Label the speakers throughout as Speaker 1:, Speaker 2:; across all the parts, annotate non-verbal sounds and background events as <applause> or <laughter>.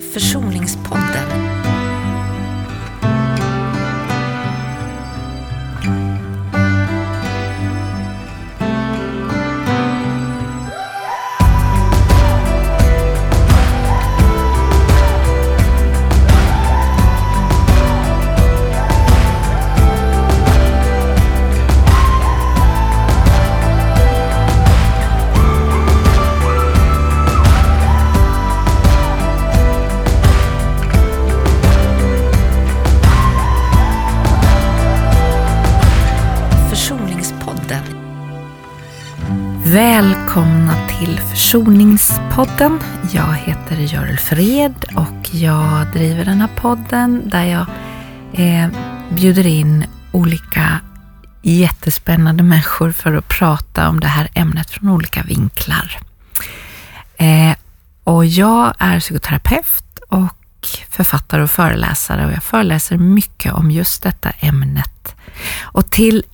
Speaker 1: Försoningspodden. Försoningspodden.
Speaker 2: Jag heter Görel Fred och jag driver den här podden där jag eh, bjuder in olika jättespännande människor för att prata om det här ämnet från olika vinklar. Eh, och jag är psykoterapeut och författare och föreläsare och jag föreläser mycket om just detta ämnet. Och till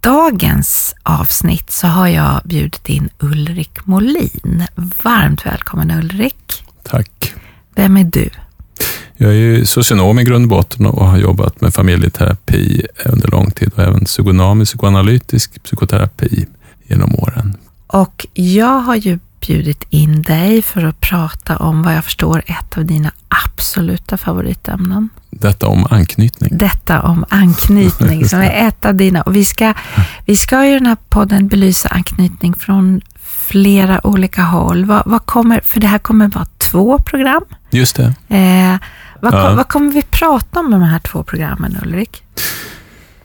Speaker 2: dagens avsnitt så har jag bjudit in Ulrik Molin. Varmt välkommen Ulrik.
Speaker 3: Tack.
Speaker 2: Vem är du?
Speaker 3: Jag är socionom i grund och botten och har jobbat med familjeterapi under lång tid och även psykodynamisk psykoanalytisk psykoterapi genom åren.
Speaker 2: Och jag har ju bjudit in dig för att prata om vad jag förstår ett av dina absoluta favoritämnen.
Speaker 3: Detta om anknytning.
Speaker 2: Detta om anknytning som är <laughs> ett av dina. Och vi ska, vi ska i den här podden belysa anknytning från flera olika håll. Vad, vad kommer, för det här kommer vara två program.
Speaker 3: Just det.
Speaker 2: Eh, vad,
Speaker 3: Ja.
Speaker 2: vad kommer vi prata om med de här två programmen, Ulrik?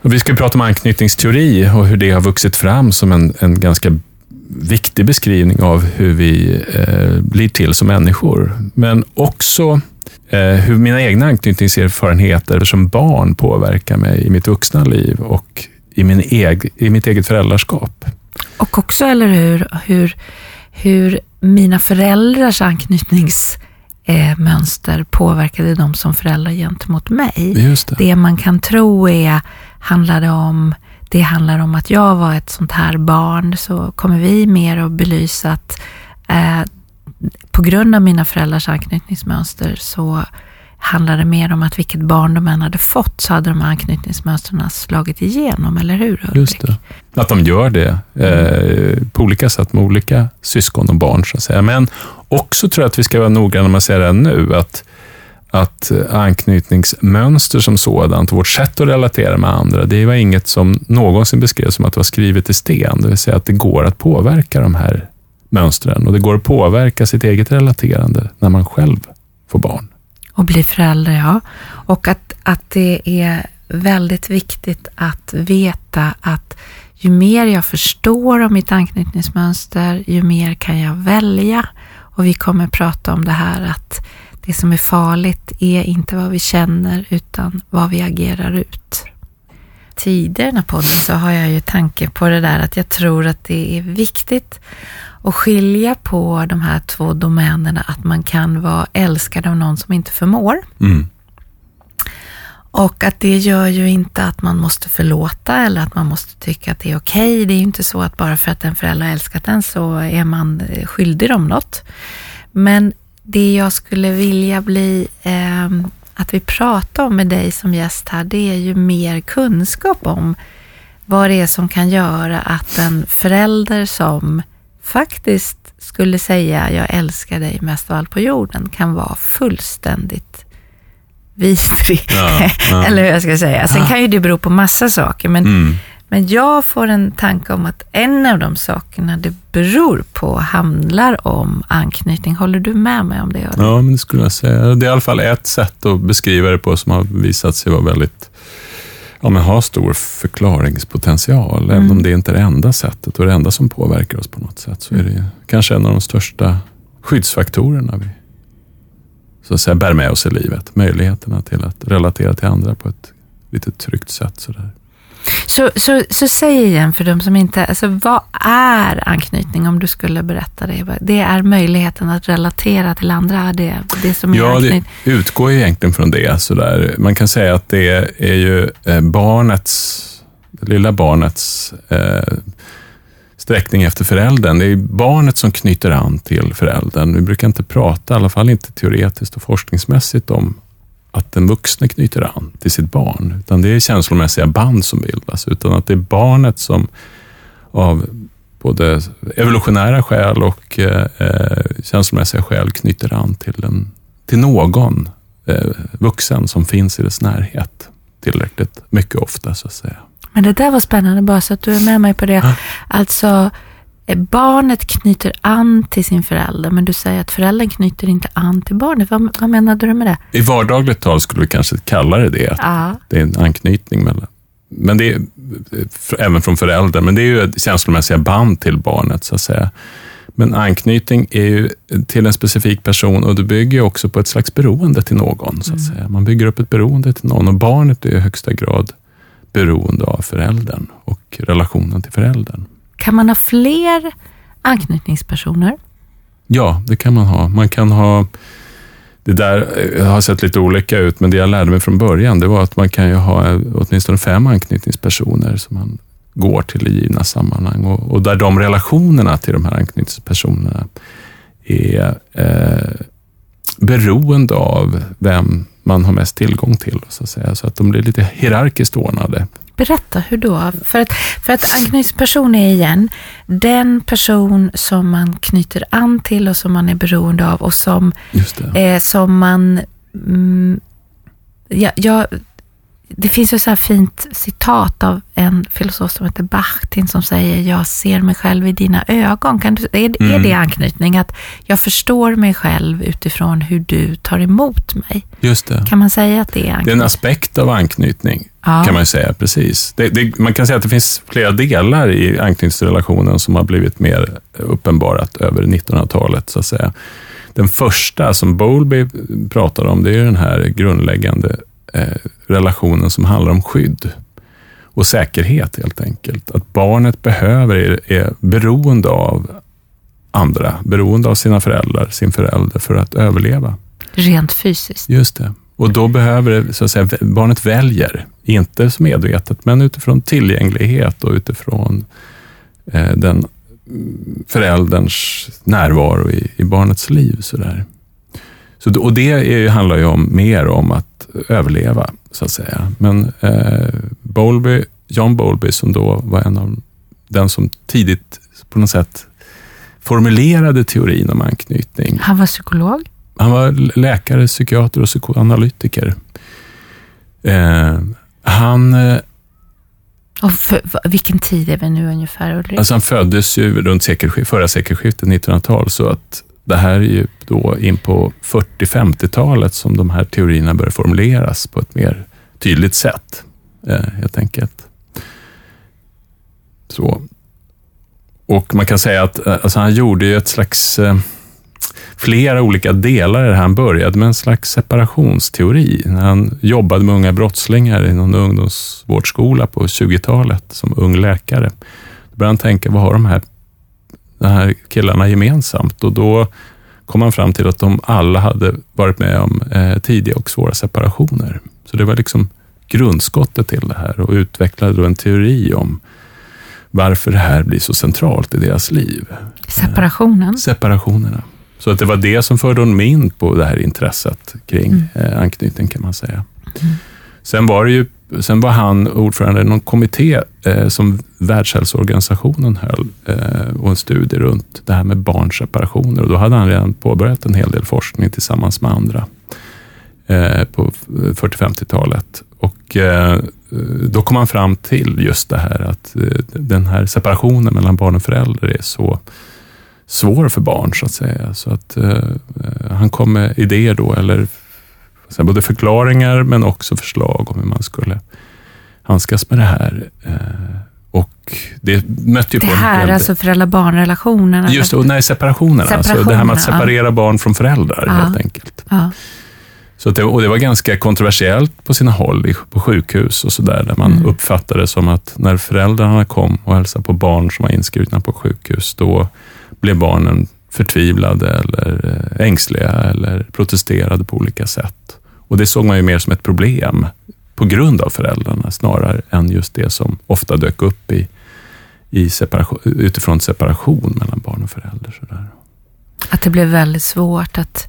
Speaker 3: Vi ska prata om anknytningsteori och hur det har vuxit fram som en, en ganska viktig beskrivning av hur vi eh, blir till som människor. Men också eh, hur mina egna anknytningserfarenheter som barn påverkar mig i mitt vuxna liv och i, min eg, i mitt eget föräldraskap.
Speaker 2: Och också, eller hur, hur, hur mina föräldrars anknytningsmönster påverkade dem som föräldrar gentemot mig.
Speaker 3: Just det.
Speaker 2: Det man kan tro är, handlade om, det handlar om att jag var ett sånt här barn, så kommer vi mer att belysa att eh, på grund av mina föräldrars anknytningsmönster så handlar det mer om att vilket barn de än hade fått så hade de här anknytningsmönstren slagit igenom, eller hur Ulrik?
Speaker 3: Just det. Att de gör det eh, på olika sätt med olika syskon och barn. Så att säga. Men också tror jag att vi ska vara noggranna med att säga det nu, att, att eh, anknytningsmönster som sådant, vårt sätt att relatera med andra, det var inget som någonsin beskrevs som att det var skrivet i sten. Det vill säga att det går att påverka de här mönstren och det går att påverka sitt eget relaterande när man själv får barn.
Speaker 2: Och blir förälder, ja. Och att, att det är väldigt viktigt att veta att ju mer jag förstår om mitt anknytningsmönster, ju mer kan jag välja. Och vi kommer prata om det här att det som är farligt är inte vad vi känner, utan vad vi agerar ut. Tidigare i den här podden så har jag ju tanke på det där att jag tror att det är viktigt att skilja på de här två domänerna, att man kan vara älskad av någon som inte förmår.
Speaker 3: Mm.
Speaker 2: Och att det gör ju inte att man måste förlåta eller att man måste tycka att det är okej. Det är ju inte så att bara för att en förälder har älskat en så är man skyldig dem något. Men det jag skulle vilja bli, eh, att vi pratar om med dig som gäst här, det är ju mer kunskap om vad det är som kan göra att en förälder som faktiskt skulle säga jag älskar dig mest av allt på jorden kan vara fullständigt <laughs> vidrig.
Speaker 3: Ja, ja.
Speaker 2: Eller hur jag ska säga. Sen kan ju det bero på massa saker, men,
Speaker 3: Mm.
Speaker 2: Men jag får en tanke om att en av de sakerna det beror på handlar om anknytning. Håller du med mig om det?
Speaker 3: Ja, men det skulle jag säga. Det är i alla fall ett sätt att beskriva det på som har visat sig vara väldigt, ja men har stor förklaringspotential. Även om det inte är det enda sättet och det enda som påverkar oss på något sätt, så är det ju kanske en av de största skyddsfaktorerna vi så att säga, bär med oss i livet. Möjligheterna till att relatera till andra på ett lite tryggt sätt. Sådär.
Speaker 2: Så, så, så säg igen för de som inte, alltså vad är anknytning om du skulle berätta det? Det är möjligheten att relatera till andra, det, det som är
Speaker 3: Ja, det
Speaker 2: anknytning.
Speaker 3: utgår ju egentligen från det. Sådär. Man kan säga att det är ju eh, barnets, det lilla barnets eh, sträckning efter föräldern. Det är barnet som knyter an till föräldern. Vi brukar inte prata, i alla fall inte teoretiskt och forskningsmässigt, om att den vuxne knyter an till sitt barn, utan det är känslomässiga band som bildas, utan att det är barnet som av både evolutionära skäl och eh, eh, känslomässiga skäl knyter an till, en, till någon eh, vuxen som finns i dess närhet tillräckligt mycket ofta, så att säga.
Speaker 2: Men det där var spännande, bara så att du är med mig på det. Ja. Alltså, barnet knyter an till sin förälder, men du säger att föräldern knyter inte an till barnet. Vad, vad menade du med det?
Speaker 3: I vardagligt tal skulle vi kanske kalla det det. Ja. Det är en anknytning mellan men det är, även från föräldern, men det är ju känslomässiga band till barnet, så att säga. Men anknytning är ju till en specifik person och det bygger också på ett slags beroende till någon. så att mm. säga. Man bygger upp ett beroende till någon och barnet är i högsta grad beroende av föräldern och relationen till föräldern.
Speaker 2: Kan man ha fler anknytningspersoner?
Speaker 3: Ja, det kan man ha. Man kan ha det där eh, har sett lite olika ut, men det jag lärde mig från början, det var att man kan ju ha eh, åtminstone fem anknytningspersoner som man går till i givna sammanhang och, och där de relationerna till de här anknytningspersonerna är eh, beroende av vem man har mest tillgång till, så att säga. Så att de blir lite hierarkiskt ordnade.
Speaker 2: Berätta, hur då? För att, för att anknytningsperson är igen den person som man knyter an till och som man är beroende av och som, eh, som man... Mm, ja, jag, det finns ju så här fint citat av en filosof som heter Bachtin som säger jag ser mig själv i dina ögon. Kan du, är, mm. är det anknytning? Att jag förstår mig själv utifrån hur du tar emot mig?
Speaker 3: Just det.
Speaker 2: Kan man säga att det är anknytning?
Speaker 3: Det är en aspekt av anknytning, ja. kan man säga. Precis. Det, det, man kan säga att det finns flera delar i anknytningsrelationen som har blivit mer uppenbarat över 1900-talet, så att säga. Den första som Bowlby pratar om, det är den här grundläggande eh, relationen som handlar om skydd och säkerhet helt enkelt. Att barnet behöver, är, är beroende av andra, beroende av sina föräldrar, sin förälder för att överleva.
Speaker 2: Rent fysiskt?
Speaker 3: Just det. Och då behöver så att säga, barnet väljer, inte så medvetet, men utifrån tillgänglighet och utifrån eh, den förälderns närvaro i, i barnets liv. Så där. Så, och det är, handlar ju om, mer om att överleva, så att säga. Men eh, Bowlby, John Bowlby, som då var en av den som tidigt på något sätt formulerade teorin om anknytning.
Speaker 2: Han var psykolog?
Speaker 3: Han var läkare, psykiater och psykoanalytiker. Eh, han... Eh,
Speaker 2: och för, vilken tid är vi nu ungefär,
Speaker 3: Ulrik? Alltså han föddes ju runt sekelskift, förra sekelskiftet, 1900-tal, så att det här är ju då in på 40-50-talet som de här teorierna börjar formuleras på ett mer tydligt sätt, eh, helt enkelt. Så. Och man kan säga att eh, alltså han gjorde ju ett slags eh, flera olika delar i det här. Han började med en slags separationsteori. När han jobbade med unga brottslingar i någon ungdomsvårdsskola på 20-talet som ung läkare. Då började han tänka, vad har de här de här killarna gemensamt och då kom man fram till att de alla hade varit med om eh, tidiga och svåra separationer. Så det var liksom grundskottet till det här och utvecklade då en teori om varför det här blir så centralt i deras liv.
Speaker 2: Separationen? Eh,
Speaker 3: separationerna. Så att det var det som förde honom in på det här intresset kring mm. eh, anknytning kan man säga. Mm. Sen var det ju Sen var han ordförande i någon kommitté eh, som Världshälsoorganisationen höll eh, och en studie runt det här med barnseparationer. Och då hade han redan påbörjat en hel del forskning tillsammans med andra eh, på 40-50-talet. Och eh, då kom han fram till just det här att eh, den här separationen mellan barn och föräldrar är så svår för barn, så att säga. Så att eh, eh han kom med idéer då, eller Sen både förklaringar men också förslag om hur man skulle handskas med det här. Eh, och det mötte ju
Speaker 2: det här,
Speaker 3: en
Speaker 2: alltså föräldrar-barn-relationerna?
Speaker 3: Just det, nej, separationerna. separationerna alltså det här med att separera ja. barn från föräldrar, ja. helt enkelt. Ja. Så det, och det var ganska kontroversiellt på sina håll på sjukhus och sådär, där man mm. uppfattade det som att när föräldrarna kom och hälsade på barn som var inskrivna på sjukhus, då blev barnen förtvivlade eller eh, ängsliga eller protesterade på olika sätt. Och det såg man ju mer som ett problem på grund av föräldrarna snarare än just det som ofta dök upp i, i separation, utifrån separation mellan barn och förälder. Sådär.
Speaker 2: Att det blev väldigt svårt att,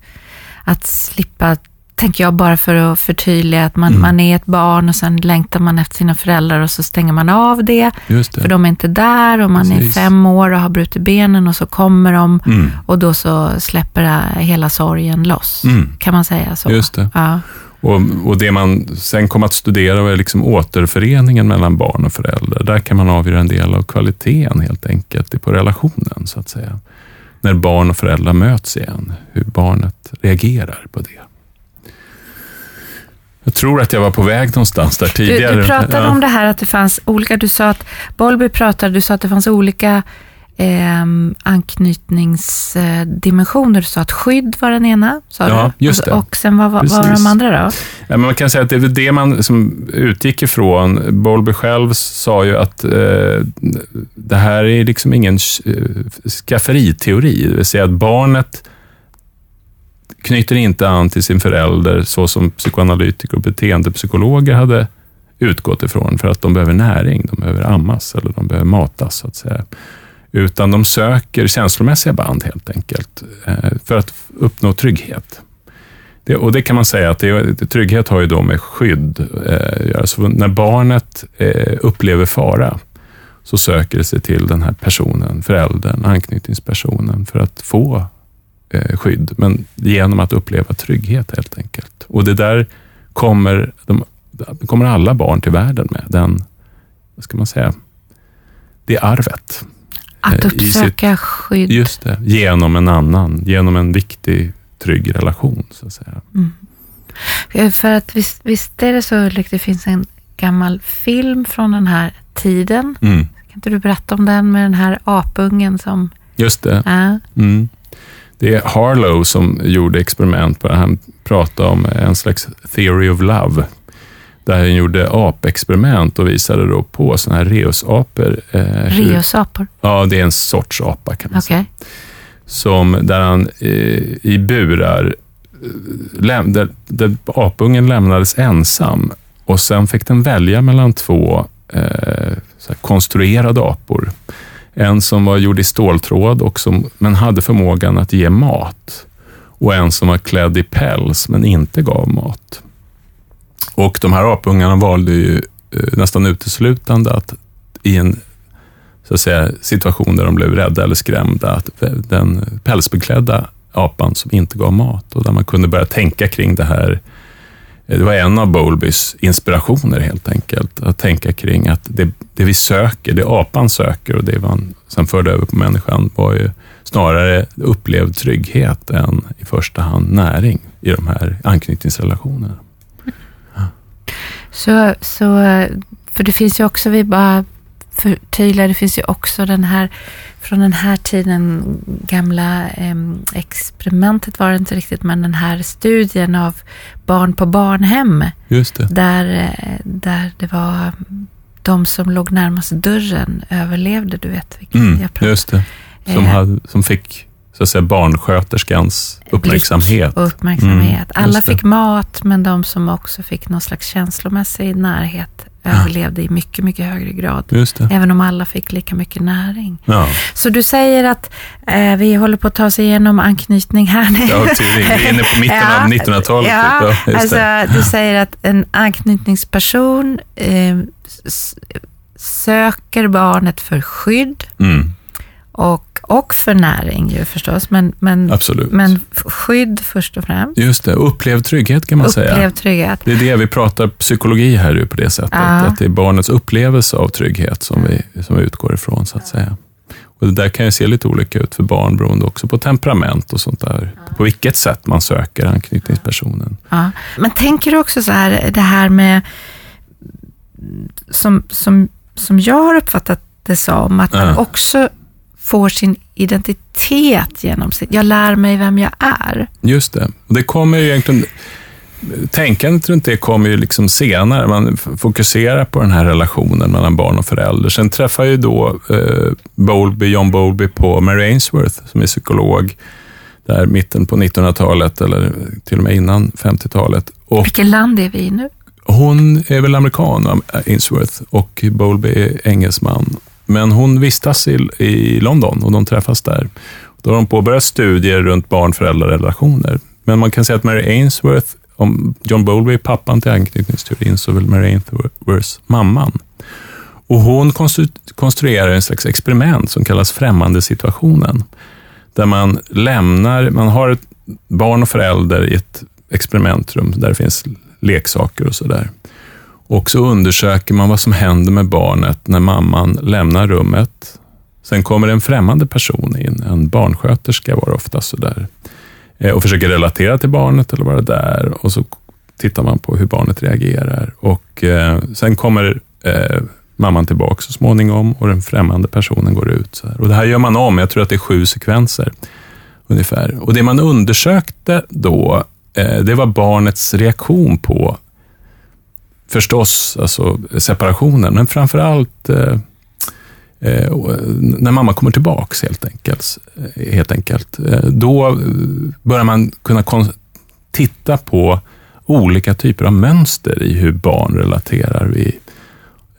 Speaker 2: att slippa, tänker jag bara för att förtydliga, att man,
Speaker 3: Mm.
Speaker 2: man är ett barn och sen längtar man efter sina föräldrar och så stänger man av det,
Speaker 3: det.
Speaker 2: för de är inte där och man
Speaker 3: Precis.
Speaker 2: är fem år och har brutit benen och så kommer de
Speaker 3: Mm.
Speaker 2: och då så släpper hela sorgen loss.
Speaker 3: Mm.
Speaker 2: Kan man säga så?
Speaker 3: Just det.
Speaker 2: Ja.
Speaker 3: Och, och det man sen kom att studera var liksom återföreningen mellan barn och föräldrar. Där kan man avgöra en del av kvaliteten helt enkelt på relationen, så att säga. När barn och föräldrar möts igen, hur barnet reagerar på det. Jag tror att jag var på väg någonstans där
Speaker 2: Du,
Speaker 3: tidigare.
Speaker 2: du pratade
Speaker 3: Ja.
Speaker 2: om det här att det fanns olika, du sa att Bolby pratade, du sa att det fanns olika eh, anknytningsdimensioner. Du sa att skydd var den ena, sa
Speaker 3: Ja,
Speaker 2: du.
Speaker 3: just det.
Speaker 2: och sen vad, vad var de andra då?
Speaker 3: Ja, men man kan säga att det är det man som utgick ifrån. Bowlby själv sa ju att eh, det här är liksom ingen eh, skafferiteori, det vill säga att barnet knyter inte an till sin förälder så som psykoanalytiker och beteendepsykologer hade utgått ifrån för att de behöver näring, de behöver ammas eller de behöver matas, så att säga. Utan de söker känslomässiga band helt enkelt eh, för att uppnå trygghet. Det, och det kan man säga att det, trygghet har ju då med skydd eh, göra. När barnet eh, upplever fara så söker det sig till den här personen, föräldern, anknytningspersonen för att få skydd, men genom att uppleva trygghet helt enkelt. Och det där kommer, de, kommer alla barn till världen med, den, vad ska man säga, det arvet.
Speaker 2: Att
Speaker 3: Eh,
Speaker 2: uppsöka skydd.
Speaker 3: Just det, genom en annan, genom en viktig, trygg relation, så att säga.
Speaker 2: Eh, För att visst, visst är det så Ulrik, det finns en gammal film från den här tiden.
Speaker 3: Mm.
Speaker 2: Kan inte du berätta om den med den här apungen som...
Speaker 3: Just det.
Speaker 2: Ja,
Speaker 3: Mm. Det är Harlow som gjorde experiment på det. Han pratade om en slags theory of love. Där han gjorde apexperiment och visade då på sådana här reusapor. Eh,
Speaker 2: Reosapor.
Speaker 3: Ja, det är en sorts apa kan man säga.
Speaker 2: Okej.
Speaker 3: Som där han eh, i burar, eh, läm, där, där apungen lämnades ensam och sen fick den välja mellan två eh, konstruerade apor. En som var gjord i ståltråd och som, men hade förmågan att ge mat. Och en som var klädd i päls men inte gav mat. Och de här apungarna valde ju eh, nästan uteslutande att i en så att säga, situation där de blev rädda eller skrämda, att den pälsbeklädda apan som inte gav mat och där man kunde börja tänka kring det här. Eh, det var en av Bowlbys inspirationer helt enkelt, att tänka kring att det, det vi söker, det apan söker och det man sen förde över på människan var ju snarare upplevd trygghet än i första hand näring i de här anknytningsrelationerna.
Speaker 2: Så, så, för det finns ju också, vi bara förtydligar, det finns ju också den här, från den här tiden, gamla eh, experimentet var det inte riktigt, men den här studien av barn på barnhem, där, eh, där det var de som låg närmast dörren överlevde, du vet vilken
Speaker 3: Mm,
Speaker 2: jag pratar
Speaker 3: just det. Som,
Speaker 2: Eh.
Speaker 3: hade, som fick så att säga, barnsköterskans uppmärksamhet.
Speaker 2: uppmärksamhet.
Speaker 3: Mm,
Speaker 2: Alla fick mat, men de som också fick någon slags känslomässig närhet överlevde i mycket, mycket högre grad. Även om alla fick lika mycket näring.
Speaker 3: Ja,
Speaker 2: Så du säger att eh, vi håller på att ta oss igenom anknytning här nu.
Speaker 3: ja tydligen. Vi är inne på mitten <laughs>
Speaker 2: Ja,
Speaker 3: av 1900-talet.
Speaker 2: Ja,
Speaker 3: typ. just
Speaker 2: alltså du säger att en anknytningsperson eh, söker barnet för skydd
Speaker 3: Mm,
Speaker 2: och, och för näring ju förstås, men, men,
Speaker 3: absolut.
Speaker 2: men skydd först och främst.
Speaker 3: Just det, upplevd trygghet kan man säga.
Speaker 2: Upplev trygghet.
Speaker 3: Det är det vi pratar psykologi här ju på det sättet.
Speaker 2: Ja.
Speaker 3: Att det är barnets upplevelse av trygghet som vi, som vi utgår ifrån så att säga. Och det där kan ju se lite olika ut för barn beroende också på temperament och sånt där. På vilket sätt man söker anknytningspersonen.
Speaker 2: Ja. Men tänker du också så här, det här med, som, som, som jag har uppfattat det som, att man
Speaker 3: Ja.
Speaker 2: också får sin identitet genom sitt, jag lär mig vem jag är.
Speaker 3: Just det. Det kommer ju egentligen, tänkandet runt det kommer ju liksom senare. Man fokuserar på den här relationen mellan barn och förälder. Sen träffar ju då eh, Bowlby, John Bowlby på Mary Ainsworth, som är psykolog, där mitten på 1900-talet, eller till och med innan 50-talet. Och
Speaker 2: Vilket land är vi i nu?
Speaker 3: hon är väl amerikan, Ainsworth, och Bowlby är engelsman men hon vistas i, i London och de träffas där. Då har de påbörjat studier runt barn-föräldrarelationer. Men man kan säga att Mary Ainsworth, om John Bowlby är pappan till anknytningsteorin, så är väl Mary Ainsworth mamman. Och hon konstruerar en slags experiment som kallas främmande situationen. Där man lämnar, man har ett barn och förälder i ett experimentrum där det finns leksaker och sådär. Och så undersöker man vad som händer med barnet när mamman lämnar rummet. Sen kommer en främmande person in, en barnsköterska var det ofta sådär, eh, och försöker relatera till barnet eller vara där. Och så tittar man på hur barnet reagerar. Och eh, Sen kommer eh, mamman tillbaka så småningom och den främmande personen går ut. Så här. Och Det här gör man om, jag tror att det är sju sekvenser ungefär. Och Det man undersökte då, eh, det var barnets reaktion på förstås alltså separationen, men framför allt eh, eh, när mamma kommer tillbaks helt enkelt. Helt enkelt. Då börjar man kunna titta på olika typer av mönster i hur barn relaterar vid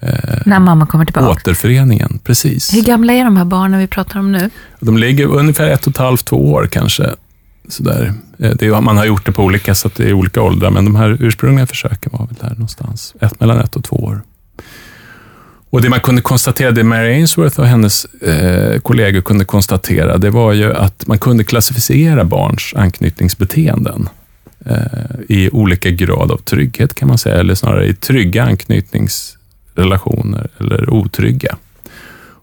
Speaker 2: Eh, När mamma kommer tillbaka?
Speaker 3: Återföreningen, precis.
Speaker 2: Hur gamla är de här barnen vi pratar om nu?
Speaker 3: De ligger ungefär ett och ett halvt, två år kanske. Sådär. Eh, det, man har gjort det på olika sätt i olika åldrar, men de här ursprungliga försöken var väl där någonstans. Ett, mellan ett och två år. Och Det man kunde konstatera, det Mary Ainsworth och hennes eh, kollegor kunde konstatera, det var ju att man kunde klassificera barns anknytningsbeteenden eh, i olika grad av trygghet, kan man säga, eller snarare i trygga anknytningsrelationer eller otrygga.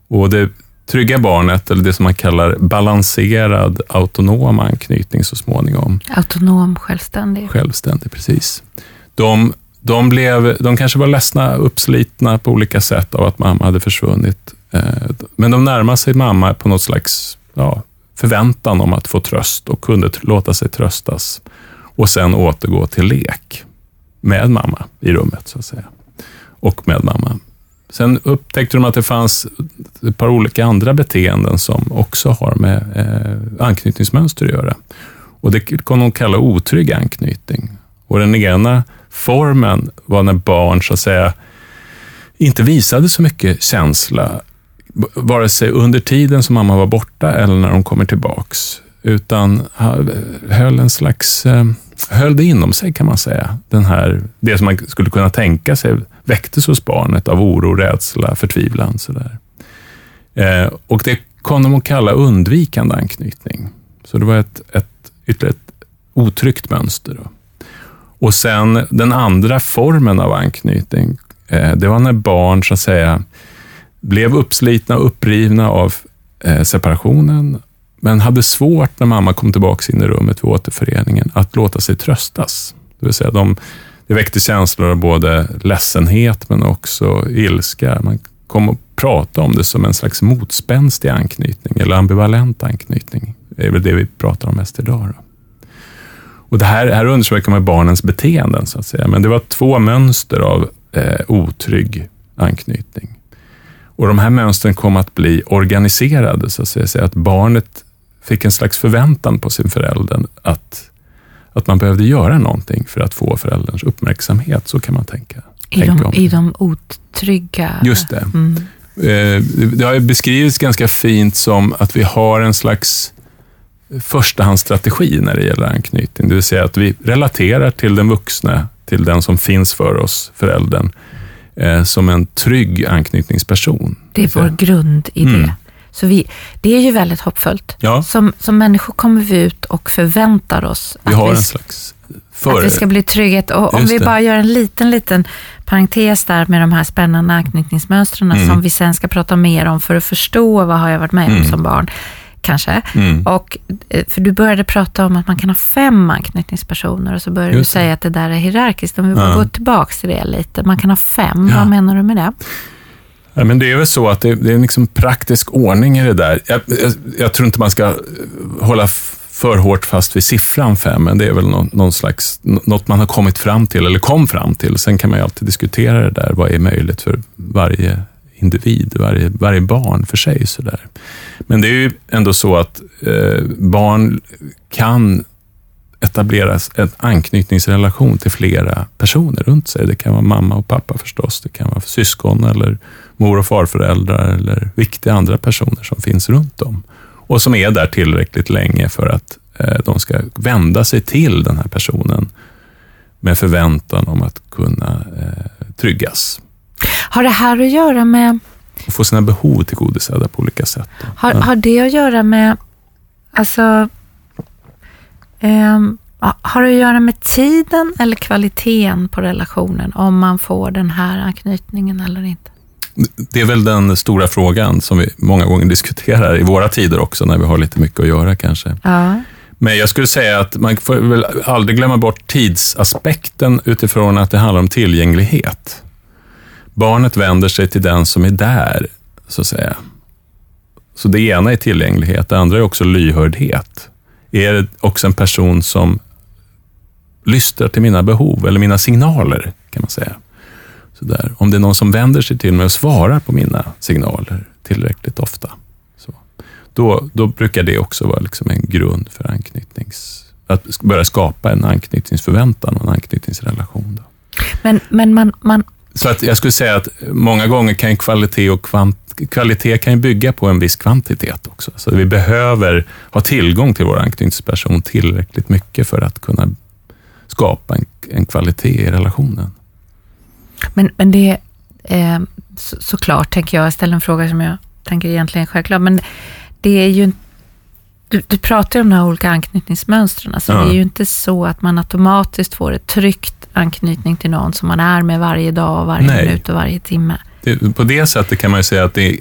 Speaker 3: Och det trygga barnet, eller det som man kallar balanserad autonom anknytning så småningom.
Speaker 2: Autonom, självständig.
Speaker 3: Självständig, precis. De, de, blev, de kanske var ledsna, uppslitna på olika sätt av att mamma hade försvunnit. Eh, men de närmade sig mamma på något slags ja, förväntan om att få tröst och kunde låta sig tröstas och sen återgå till lek med mamma i rummet, så att säga och med mamma. Sen upptäckte de att det fanns ett par olika andra beteenden som också har med eh, anknytningsmönster att göra. Och Det kan de kalla otrygg anknytning. Och Den ena formen var när barn så att säga inte visade så mycket känsla, vare sig under tiden som mamma var borta eller när de kommer tillbaks, utan höll en slags eh, höll det inom sig kan man säga. Den här, det som man skulle kunna tänka sig väcktes hos barnet av oro, rädsla, förtvivlan. Sådär. Eh, och det kom de att kalla undvikande anknytning. Så det var ett, ett, ytterligare ett otryggt mönster. Då. Och sen den andra formen av anknytning, eh, det var när barn så att säga blev uppslitna och upprivna av eh, separationen men hade svårt när mamma kom tillbaka in i rummet vid återföreningen att låta sig tröstas. Det vill säga, de, det väckte känslor av både ledsenhet men också ilska. Man kom att prata om det som en slags motspänstig anknytning eller ambivalent anknytning. Det är väl det vi pratar om mest idag. Då. Och det här, här undersöker man barnens beteenden, så att säga. men det var två mönster av eh, otrygg anknytning. Och De här mönstren kom att bli organiserade, så att säga, så att barnet fick en slags förväntan på sin förälder att, att man behövde göra någonting för att få förälderns uppmärksamhet. Så kan man tänka.
Speaker 2: I, de, i de otrygga...
Speaker 3: Just det. Mm. Eh, det har beskrivits ganska fint som att vi har en slags förstahandsstrategi när det gäller anknytning. Det vill säga att vi relaterar till den vuxna, till den som finns för oss, föräldern, eh, som en trygg anknytningsperson.
Speaker 2: Det är vår grundidé. Mm. Så vi, det är ju väldigt hoppfullt. Ja. Som, som människor kommer vi ut och förväntar oss
Speaker 3: vi att, vi, en slags
Speaker 2: för... att vi ska bli trygghet. Och om vi bara gör en liten, liten parentes där med de här spännande anknytningsmönstren mm. som vi sen ska prata mer om för att förstå vad har jag varit med om mm. som barn. Kanske. Mm. Och, eh, för du började prata om att man kan ha fem anknytningspersoner och så började Just du säga det. att det där är hierarkiskt. Om vi ja. går tillbaka till det lite. Man kan ha fem, ja. vad menar du med det?
Speaker 3: Ja, men det är väl så att det, det är en liksom praktisk ordning i det där. Jag, jag, jag, tror inte man ska eh, hålla för hårt fast vid siffran fem, men det är väl någon, någon, slags, något man har kommit fram till, eller kom fram till. Sen kan man ju alltid diskutera det där. Vad är möjligt för varje individ, varje, varje barn för sig? Så där. Men det är ju ändå så att eh, barn kan etableras en anknytningsrelation till flera personer runt sig. Det kan vara mamma och pappa förstås, det kan vara syskon eller mor och farföräldrar eller viktiga andra personer som finns runt om och som är där tillräckligt länge för att eh, de ska vända sig till den här personen med förväntan om att kunna eh, tryggas.
Speaker 2: Har det här att göra med...
Speaker 3: Och få sina behov tillgodosedda på olika sätt.
Speaker 2: Har, har det att göra med, alltså, um, har det att göra med tiden eller kvaliteten på relationen om man får den här anknytningen eller inte?
Speaker 3: Det är väl den stora frågan som vi många gånger diskuterar i våra tider också, när vi har lite mycket att göra kanske.
Speaker 2: Ja.
Speaker 3: Men jag skulle säga att man får väl aldrig glömma bort tidsaspekten utifrån att det handlar om tillgänglighet. Barnet vänder sig till den som är där, så att säga. Så det ena är tillgänglighet, det andra är också lyhördhet. Är det också en person som lyssnar till mina behov eller mina signaler, kan man säga. Så där. Om det är någon som vänder sig till mig och svarar på mina signaler tillräckligt ofta, så, då, då brukar det också vara liksom en grund för anknytnings... Att börja skapa en anknytningsförväntan och en anknytningsrelation. Då.
Speaker 2: Men, men man, man...
Speaker 3: Så att jag skulle säga att många gånger kan kvalitet och kvant kvalitet kan bygga på en viss kvantitet också. Så vi behöver ha tillgång till vår anknytningsperson tillräckligt mycket för att kunna skapa en, en kvalitet i relationen.
Speaker 2: Men, men det är eh, så, såklart, tänker jag, jag ställer en fråga som jag tänker egentligen självklart, men det är ju du, du pratar ju om de här olika anknytningsmönstren, alltså ja. det är ju inte så att man automatiskt får ett tryggt anknytning till någon som man är med varje dag, varje Nej. minut och varje timme.
Speaker 3: Det, på det sättet kan man ju säga att det är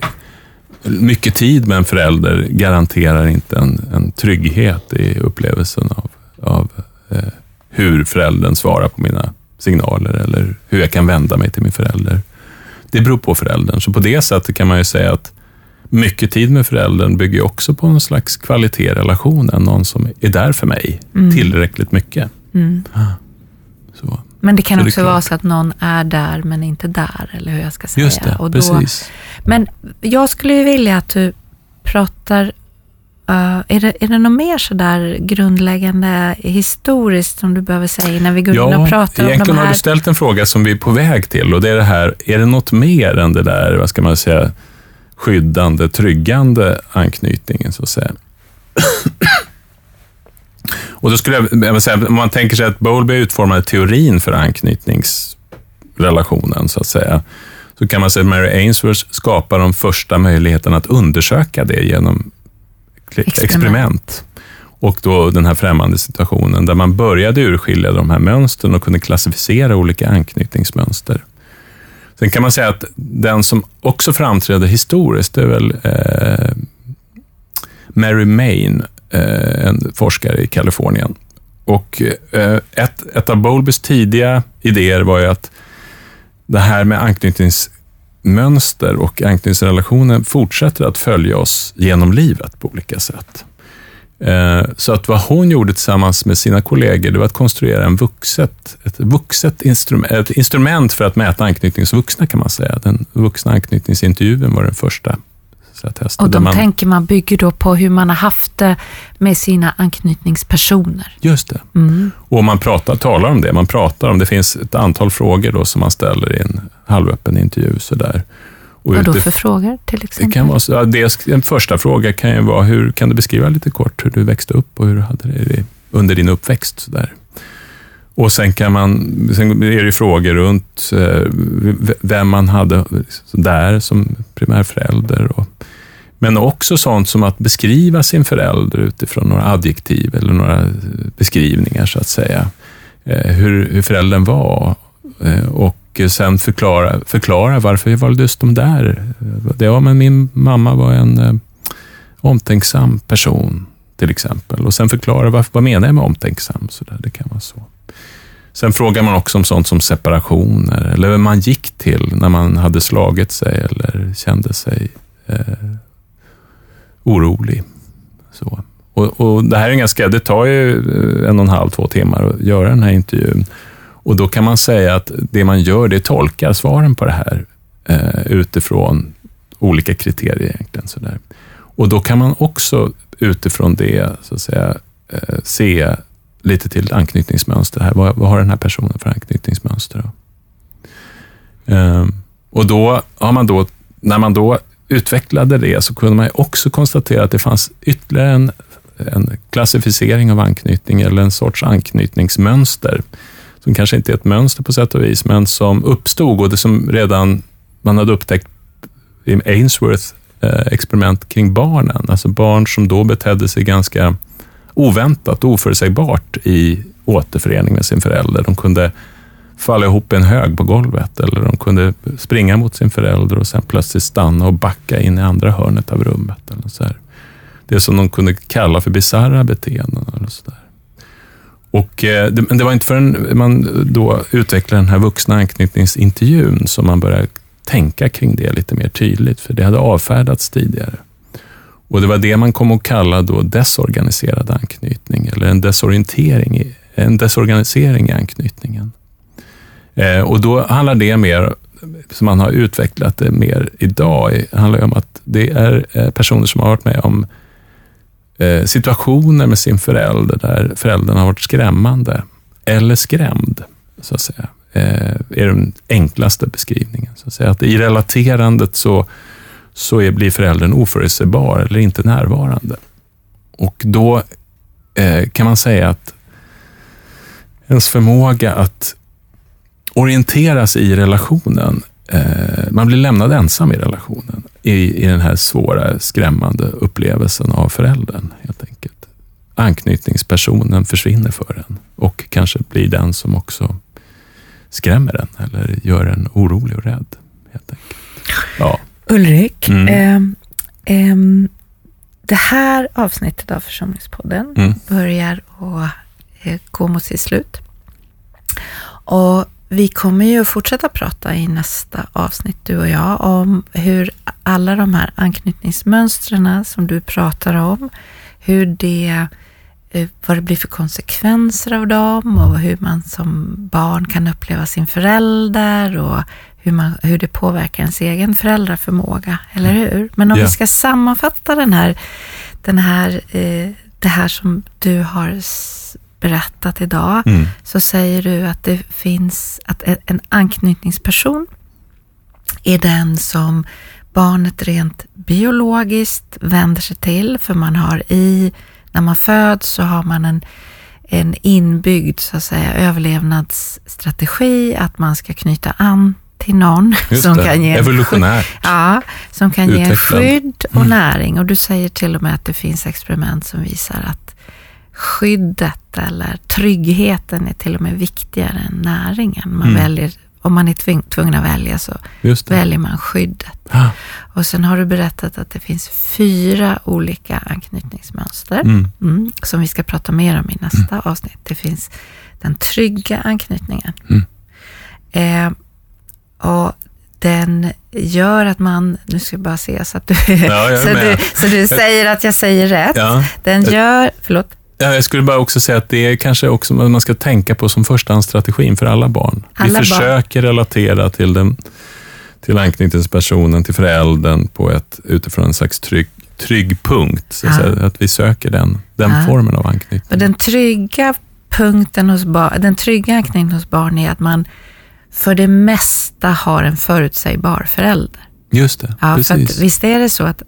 Speaker 3: mycket tid med en förälder garanterar inte en, en trygghet i upplevelsen av, av eh, hur föräldern svarar på mina signaler eller hur jag kan vända mig till min förälder. Det beror på föräldern, så på det sättet kan man ju säga att mycket tid med föräldern bygger också på någon slags kvalitet i relationen, någon som är där för mig mm. tillräckligt mycket.
Speaker 2: Mm. Så. Men det kan så också det vara så att någon är där men inte där, eller hur jag ska säga.
Speaker 3: Just det, och då, precis.
Speaker 2: Men jag skulle ju vilja att du pratar Uh, är, det, är det något mer sådär grundläggande historiskt som du behöver säga innan vi går ja, in och pratar om de här?
Speaker 3: Egentligen har du ställt en fråga som vi är på väg till och det är det här, är det något mer än det där, vad ska man säga, skyddande, tryggande anknytningen så att säga? och då skulle jag, jag säga, om man tänker sig att Bowlby utformade teorin för anknytningsrelationen så att säga, så kan man säga att Mary Ainsworth skapar de första möjligheterna att undersöka det genom experiment. experiment. Och då den här främmande situationen där man började urskilja de här mönstren och kunde klassificera olika anknytningsmönster. Sen kan man säga att den som också framträder historiskt, det är väl eh, Mary Main, eh, en forskare i Kalifornien. Och eh, ett, ett av Bowlbys tidiga idéer var ju att det här med anknytnings mönster och anknytningsrelationen fortsätter att följa oss genom livet på olika sätt. Eh, så att vad hon gjorde tillsammans med sina kollegor, det var att konstruera en vuxet, ett vuxet instrument, ett instrument för att mäta anknytningsvuxna kan man säga. Den vuxna anknytningsintervjun var den första
Speaker 2: och de man, tänker man bygger då på hur man har haft det med sina anknytningspersoner.
Speaker 3: Just det. Mm. Och man pratar, talar om det. Man pratar om, det finns ett antal frågor då som man ställer i en halvöppen intervju. Sådär.
Speaker 2: Och Vad då för frågor till exempel?
Speaker 3: Det kan vara så, dels, en första fråga kan ju vara, hur, kan du beskriva lite kort hur du växte upp och hur du hade det under din uppväxt? Sådär. Och sen, kan man, sen är det frågor runt eh, vem man hade där som primärförälder. Och, men också sånt som att beskriva sin förälder utifrån några adjektiv eller några eh, beskrivningar, så att säga. Eh, hur, hur föräldern var eh, och sen förklara, förklara varför jag valde just de där. Ja, men min mamma var en omtänksam person, till exempel. Och sen förklara vad, vad menar jag med omtänksam? Så där, det kan vara så. Sen frågar man också om sånt som separationer, eller vem man gick till när man hade slagit sig eller kände sig eh, orolig. Så. Och, och, Det här är ganska, det tar ju eh, en och en halv, två timmar att göra den här intervjun. Och då kan man säga att det man gör, det är tolkar svaren på det här eh, utifrån olika kriterier egentligen. Så där. Och då kan man också utifrån det så att säga, eh, se lite till anknytningsmönster här. Vad, vad har den här personen för anknytningsmönster? Då? Eh, och då har man då när man då utvecklade det så kunde man också konstatera att det fanns ytterligare en, en klassificering av anknytning eller en sorts anknytningsmönster som kanske inte är ett mönster på sätt och vis, men som uppstod och det som redan man hade upptäckt i Ainsworth eh, experiment kring barnen. Alltså barn som då betedde sig ganska oväntat och oförutsägbart i återförening med sin förälder. De kunde falla ihop i en hög på golvet eller de kunde springa mot sin förälder och sen plötsligt stanna och backa in i andra hörnet av rummet. Eller så här. Det som de kunde kalla för bisarra beteenden. Eller så där. Och, eh, det, det var inte förrän man då utvecklade den här vuxna anknytningsintervjun som man började tänka kring det lite mer tydligt, för det hade avfärdats tidigare. Och Det var det man kom att kalla då desorganiserad anknytning, eller en desorientering, en desorganisering i anknytningen. Eh, och då handlar det mer, som man har utvecklat det mer idag, handlar om att det är eh, personer som har varit med om eh, situationer med sin förälder där föräldern har varit skrämmande eller skrämd, så att säga, är den enklaste beskrivningen. Så att, säga. att I relaterandet så, så är, blir föräldern oförutsägbar eller inte närvarande. Och då eh, kan man säga att ens förmåga att orienteras i relationen eh, man blir lämnad ensam i relationen, i, i den här svåra, skrämmande upplevelsen av föräldern, helt enkelt. Anknytningspersonen försvinner för en och kanske blir den som också skrämmer en eller gör en orolig och rädd. Helt enkelt. Ja.
Speaker 2: Ulrik, mm. eh, eh, det här avsnittet av Församlingspodden mm. börjar att eh, gå mot sitt slut. Och vi kommer ju fortsätta prata i nästa avsnitt, du och jag, om hur alla de här anknytningsmönstren som du pratar om, hur det, eh, vad det blir för konsekvenser av dem och hur man som barn kan uppleva sin förälder och hur, man, hur det påverkar ens egen föräldraförmåga, eller mm. hur? Men om yeah. vi ska sammanfatta den här, den här, eh, det här som du har berättat idag, mm. så säger du att det finns, att en anknytningsperson är den som barnet rent biologiskt vänder sig till, för man har i, när man föds så har man en, en inbyggd så att säga, överlevnadsstrategi, att man ska knyta an till någon som
Speaker 3: det.
Speaker 2: kan ge
Speaker 3: Evolutionärt.
Speaker 2: Skydd, ja, som kan ge skydd och mm. näring. Och du säger till och med att det finns experiment som visar att skyddet eller tryggheten är till och med viktigare än näringen. Man mm. väljer, om man är tving, tvungen att välja så väljer man skyddet. Ah. Och sen har du berättat att det finns fyra olika anknytningsmönster mm. Mm, som vi ska prata mer om i nästa mm. avsnitt. Det finns den trygga anknytningen. Mm. Eh, och den gör att man, nu ska jag bara se så att du, ja, <laughs> så, du så du säger att jag säger rätt. Ja. Den gör, förlåt?
Speaker 3: Ja, jag skulle bara också säga att det är kanske också vad man ska tänka på som förstahandsstrategin för alla barn. Alla Vi försöker barn. relatera till, den, till anknytningspersonen, till föräldern på ett, utifrån en slags trygg, trygg punkt. Så ja. att, att vi söker den, den ja. formen av anknytning.
Speaker 2: Och den trygga punkten hos barn, den trygga anknytningen hos barn är att man för det mesta har en förutsägbar förälder.
Speaker 3: Just det,
Speaker 2: ja, precis. För visst är det så att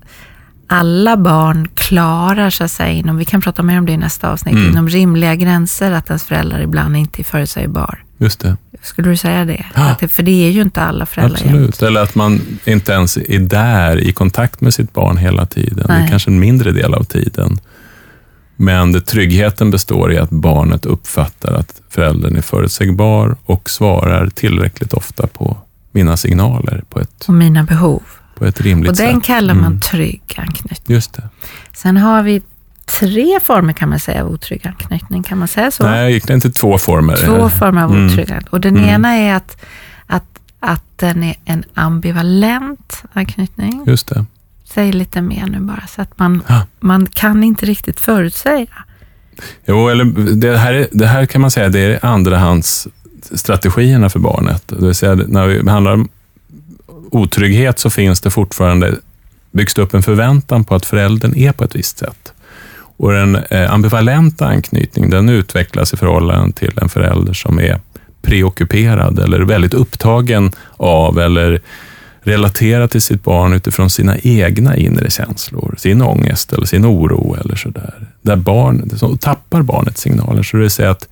Speaker 2: alla barn klarar så att säga, inom, vi kan prata mer om det i nästa avsnitt, mm. inom rimliga gränser, att ens föräldrar ibland inte är förutsägbar.
Speaker 3: Just det.
Speaker 2: Skulle du säga det? Ja. det? För det är ju inte alla föräldrar
Speaker 3: Absolut, jämt. eller att man inte ens är där i kontakt med sitt barn hela tiden. Nej. Det är kanske en mindre del av tiden. Men det, tryggheten består i att barnet uppfattar att föräldern är förutsägbar och svarar tillräckligt ofta på mina signaler. På ett,
Speaker 2: och mina behov
Speaker 3: på ett rimligt
Speaker 2: sätt. Och den kallar man mm. trygg anknytning.
Speaker 3: Just det.
Speaker 2: Sen har vi tre former kan man säga av otrygg anknytning. Kan man säga så?
Speaker 3: Nej, egentligen inte två former.
Speaker 2: Två former av mm. otrygg. Och den mm. ena är att, att, att den är en ambivalent anknytning.
Speaker 3: Just det.
Speaker 2: Säg lite mer nu bara, så att man, ja. man kan inte riktigt förutsäga.
Speaker 3: Jo, eller det här, det här kan man säga det är andrahandsstrategierna för barnet. Det vill säga, när vi behandlar otrygghet så finns det fortfarande, byggs det upp en förväntan på att föräldern är på ett visst sätt. Och den eh, ambivalenta anknytningen, den utvecklas i förhållande till en förälder som är preockuperad eller väldigt upptagen av eller relaterar till sitt barn utifrån sina egna inre känslor, sin ångest eller sin oro eller sådär. Där barn, så tappar barnet signaler, så det vill säga att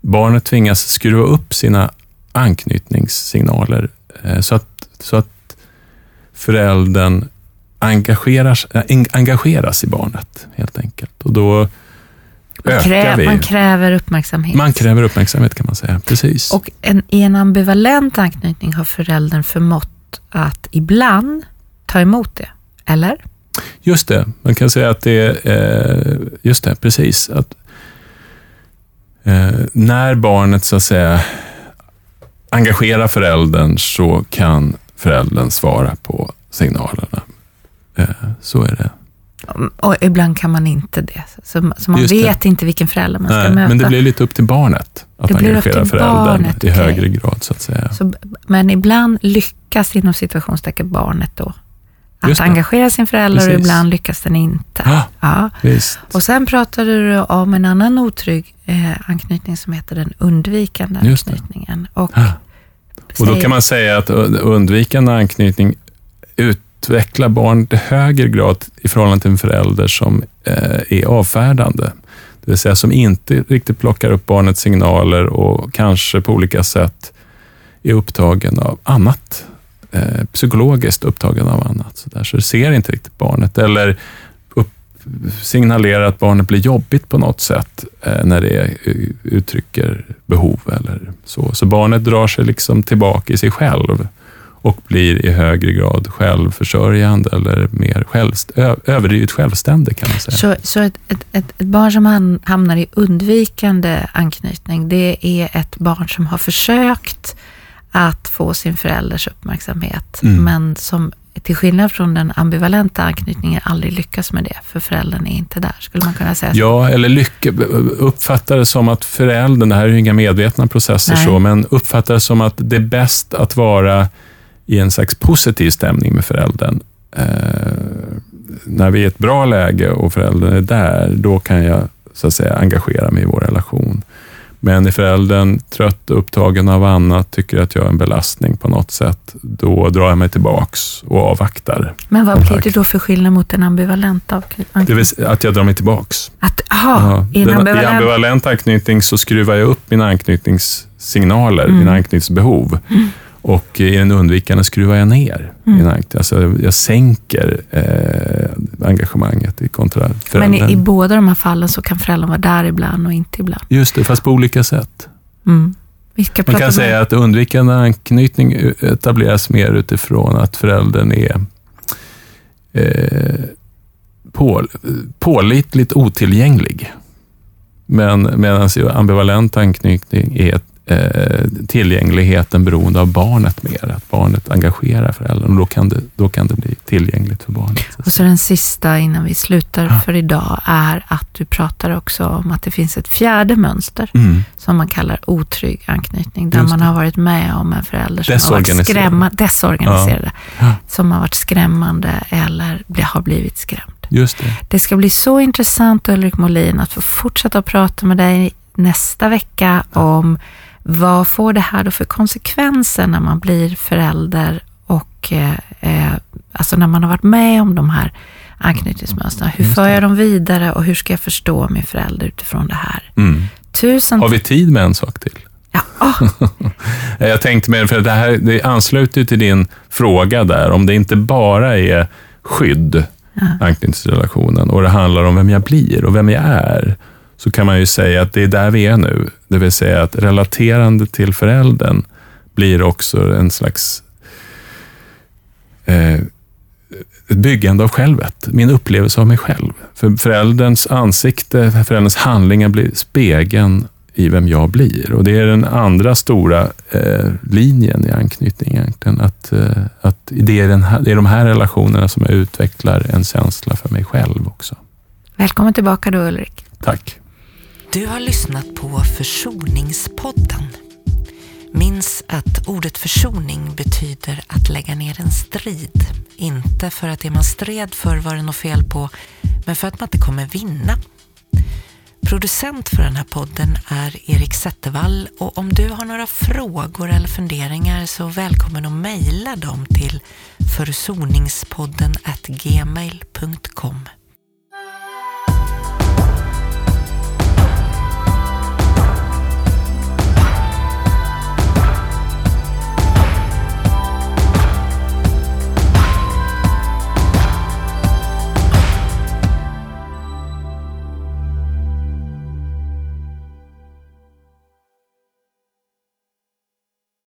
Speaker 3: barnet tvingas skruva upp sina anknytningssignaler eh, så att, så att föräldern engageras, äh, engageras i barnet, helt enkelt. Och då
Speaker 2: man, kräver, man kräver uppmärksamhet.
Speaker 3: Man kräver uppmärksamhet kan man säga, precis.
Speaker 2: Och en, i en ambivalent anknytning har föräldern förmått att ibland ta emot det, eller?
Speaker 3: Just det, man kan säga att det är, eh, just det, precis. Att, eh, när barnet så att säga engagerar föräldern så kan föräldern svara på signalerna. Eh, så är det.
Speaker 2: Och ibland kan man inte det. Så, så man Just vet det. inte vilken förälder man ska möta.
Speaker 3: Men det blir lite upp till barnet att det engagera föräldern barnet, i okay. högre grad. så att säga. Så,
Speaker 2: men ibland lyckas inom situationstecken barnet då att engagera sin förälder Precis. och ibland lyckas den inte.
Speaker 3: Ja, ja. Visst.
Speaker 2: Och sen pratade du om en annan otrygg eh, anknytning som heter den undvikande anknytningen. Och,
Speaker 3: ja. Och då kan man säga att undvikande anknytning ut utveckla barn i högre grad i förhållande till en förälder som eh, är avfärdande. Det vill säga som inte riktigt plockar upp barnets signaler och kanske på olika sätt är upptagen av annat. Eh, psykologiskt upptagen av annat. Så, där. så det ser inte riktigt barnet. Eller upp, signalerar att barnet blir jobbigt på något sätt eh, när det uttrycker behov eller så. Så barnet drar sig liksom tillbaka i sig själv och blir i högre grad självförsörjande eller mer självst överdrivet självständig kan man säga.
Speaker 2: Så, så ett, ett, ett, barn som hamnar i undvikande anknytning, det är ett barn som har försökt att få sin förälders uppmärksamhet, mm. men som till skillnad från den ambivalenta anknytningen aldrig lyckas med det, för föräldern är inte där. Skulle man kunna säga så?
Speaker 3: Ja, eller lycka, uppfattar det som att föräldern, det här är ju inga medvetna processer Nej. så, men uppfattar det som att det är bäst att vara i en slags positiv stämning med föräldern. Eh, när vi är i ett bra läge och föräldern är där, då kan jag så att säga engagera mig i vår relation. Men är föräldern trött och upptagen av annat, tycker att jag är en belastning på något sätt, då drar jag mig tillbaks och avvaktar.
Speaker 2: Men vad blir det då för skillnad mot en ambivalent anknytning?
Speaker 3: Det vill säga att jag drar mig tillbaks.
Speaker 2: Att, aha, ja, i,
Speaker 3: den, ambivalent... I ambivalent anknytning så skruvar jag upp mina anknytningssignaler, mm. mina anknytningsbehov. Mm. Och i den undvikande skruvar jag ner. Mm. Alltså jag sänker eh, engagemanget i kontra
Speaker 2: föräldern. Men i, i, båda de här fallen så kan föräldern vara där ibland och inte ibland?
Speaker 3: Just det, fast på olika sätt.
Speaker 2: Mm.
Speaker 3: Man kan säga att undvikande anknytning etableras mer utifrån att föräldern är eh, på, pålitligt otillgänglig. Men medan ambivalent anknytning är ett tillgängligheten beroende av barnet mer. Att barnet engagerar föräldern och då kan det, då kan det bli tillgängligt för barnet.
Speaker 2: Och så den sista innan vi slutar ja. för idag är att du pratar också om att det finns ett fjärde mönster mm. som man kallar otrygg anknytning. Där man har varit med om en förälder som har varit skrämmande, desorganiserade, ja. Ja. som har varit skrämmande eller har blivit skrämd.
Speaker 3: Just det.
Speaker 2: det ska bli så intressant Ulrik Molin att få fortsätta att prata med dig nästa vecka om vad får det här då för konsekvenser när man blir förälder och eh, eh, alltså när man har varit med om de här anknytningsmönstren. Hur för jag dem vidare och hur ska jag förstå min förälder utifrån det här?
Speaker 3: Mm. Tusen Har vi tid med en sak till?
Speaker 2: Ja. Oh. <laughs>
Speaker 3: jag tänkte mer, för det här det ansluter till din fråga där, om det inte bara är skydd, ja. anknytningsrelationen, och det handlar om vem jag blir och vem jag är, så kan man ju säga att det är där vi är nu. Det vill säga att relaterande till föräldern blir också en slags eh, ett byggande av självet, min upplevelse av mig själv. För förälderns ansikte, förälderns handlingar blir spegeln i vem jag blir. Och Det är den andra stora eh, linjen i anknytning egentligen. Att, eh, att det, är den här, det är de här relationerna som jag utvecklar en känsla för mig själv också.
Speaker 2: Välkommen tillbaka då Ulrik.
Speaker 3: Tack.
Speaker 2: Du har lyssnat på Försoningspodden. Minns att ordet försoning betyder att lägga ner en strid. Inte för att det man stred för var det något fel på, men för att man inte kommer vinna. Producent för den här podden är Erik Zettervall och om du har några frågor eller funderingar så välkommen att mejla dem till försoningspodden gmail.com.